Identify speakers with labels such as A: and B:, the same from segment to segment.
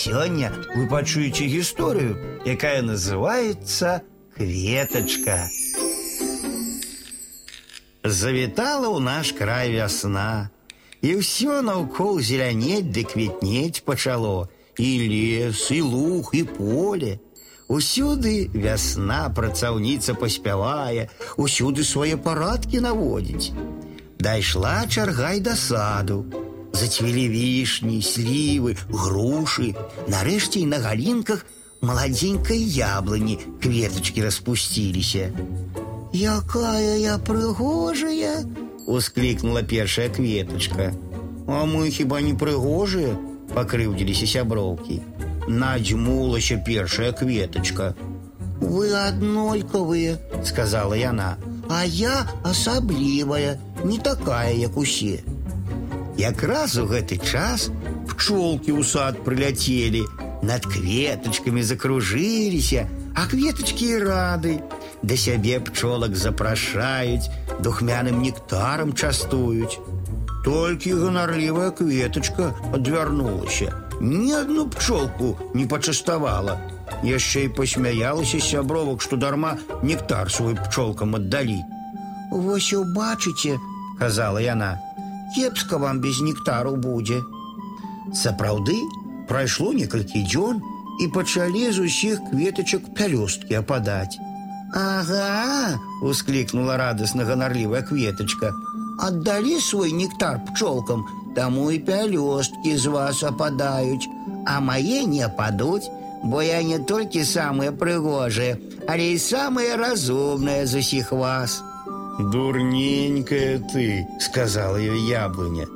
A: Сегодня вы пачуеце историю, якая называется «Кветочка». Завітала ў наш край вясна, і ўсё наўкол зелянеть ды кветнець пачало, і лес, і луг, і поле. Усюды вясна працаўніца паспявае, усюды свае парадкі наводзіць. Дайшла чарга і да саду. Зацвілі вішні, слівы, грушы. Нарэшце і на галінках маладзенькай яблыні кветачкі распусціліся. «Якая я прыгожая!» — ускликнула першая кветочка. «А мы хіба не прыгожыя?» — покрыўдзіліся сяброўкі. Надзьмулася першая кветочка. «Вы аднолькавыя», — сказала яна, «а я асаблівая, не такая, як усе». Якраз у гэты час пчолкі ў сад прыляцелі, над кветачкамі закружыліся, а кветачкі і рады — да сябе пчолак запрашаюць, духмяным нектарам частуюць. Толькі ганарлівая кветачка адвярнулася, ні адну пчолку не пачаставала. Яшчэ і пасмяялася сябровак, што дарма нектар свой пчолкам аддалі. Вось убачыце, казала яна, кепска вам без нектару будзе. Сапраўды прайшло некалькі дзён і пачалі з усіх кветачак пялёсткі ападаць. «Ага!» — ускликнула радостно гонорливая кветочка. «Отдали свой нектар пчелкам, тому и пялёсткі з вас опадают, а мои не опадут, бо я не только самые прыгожие, але и самые разумные из усіх вас».
B: «Дурненькая ты!» — сказала ее яблоня.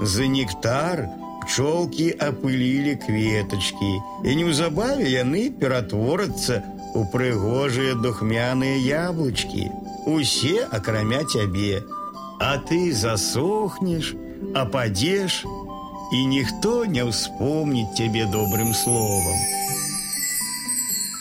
B: «За нектар пчелки опылили кветочки, и неўзабаве яны ператворацца у прыгожыя духмяныя яблычкі, усе акрамя цябе, а ты засохнеш, ападзеш, і ніхто не ўспомніць цябе добрым словам.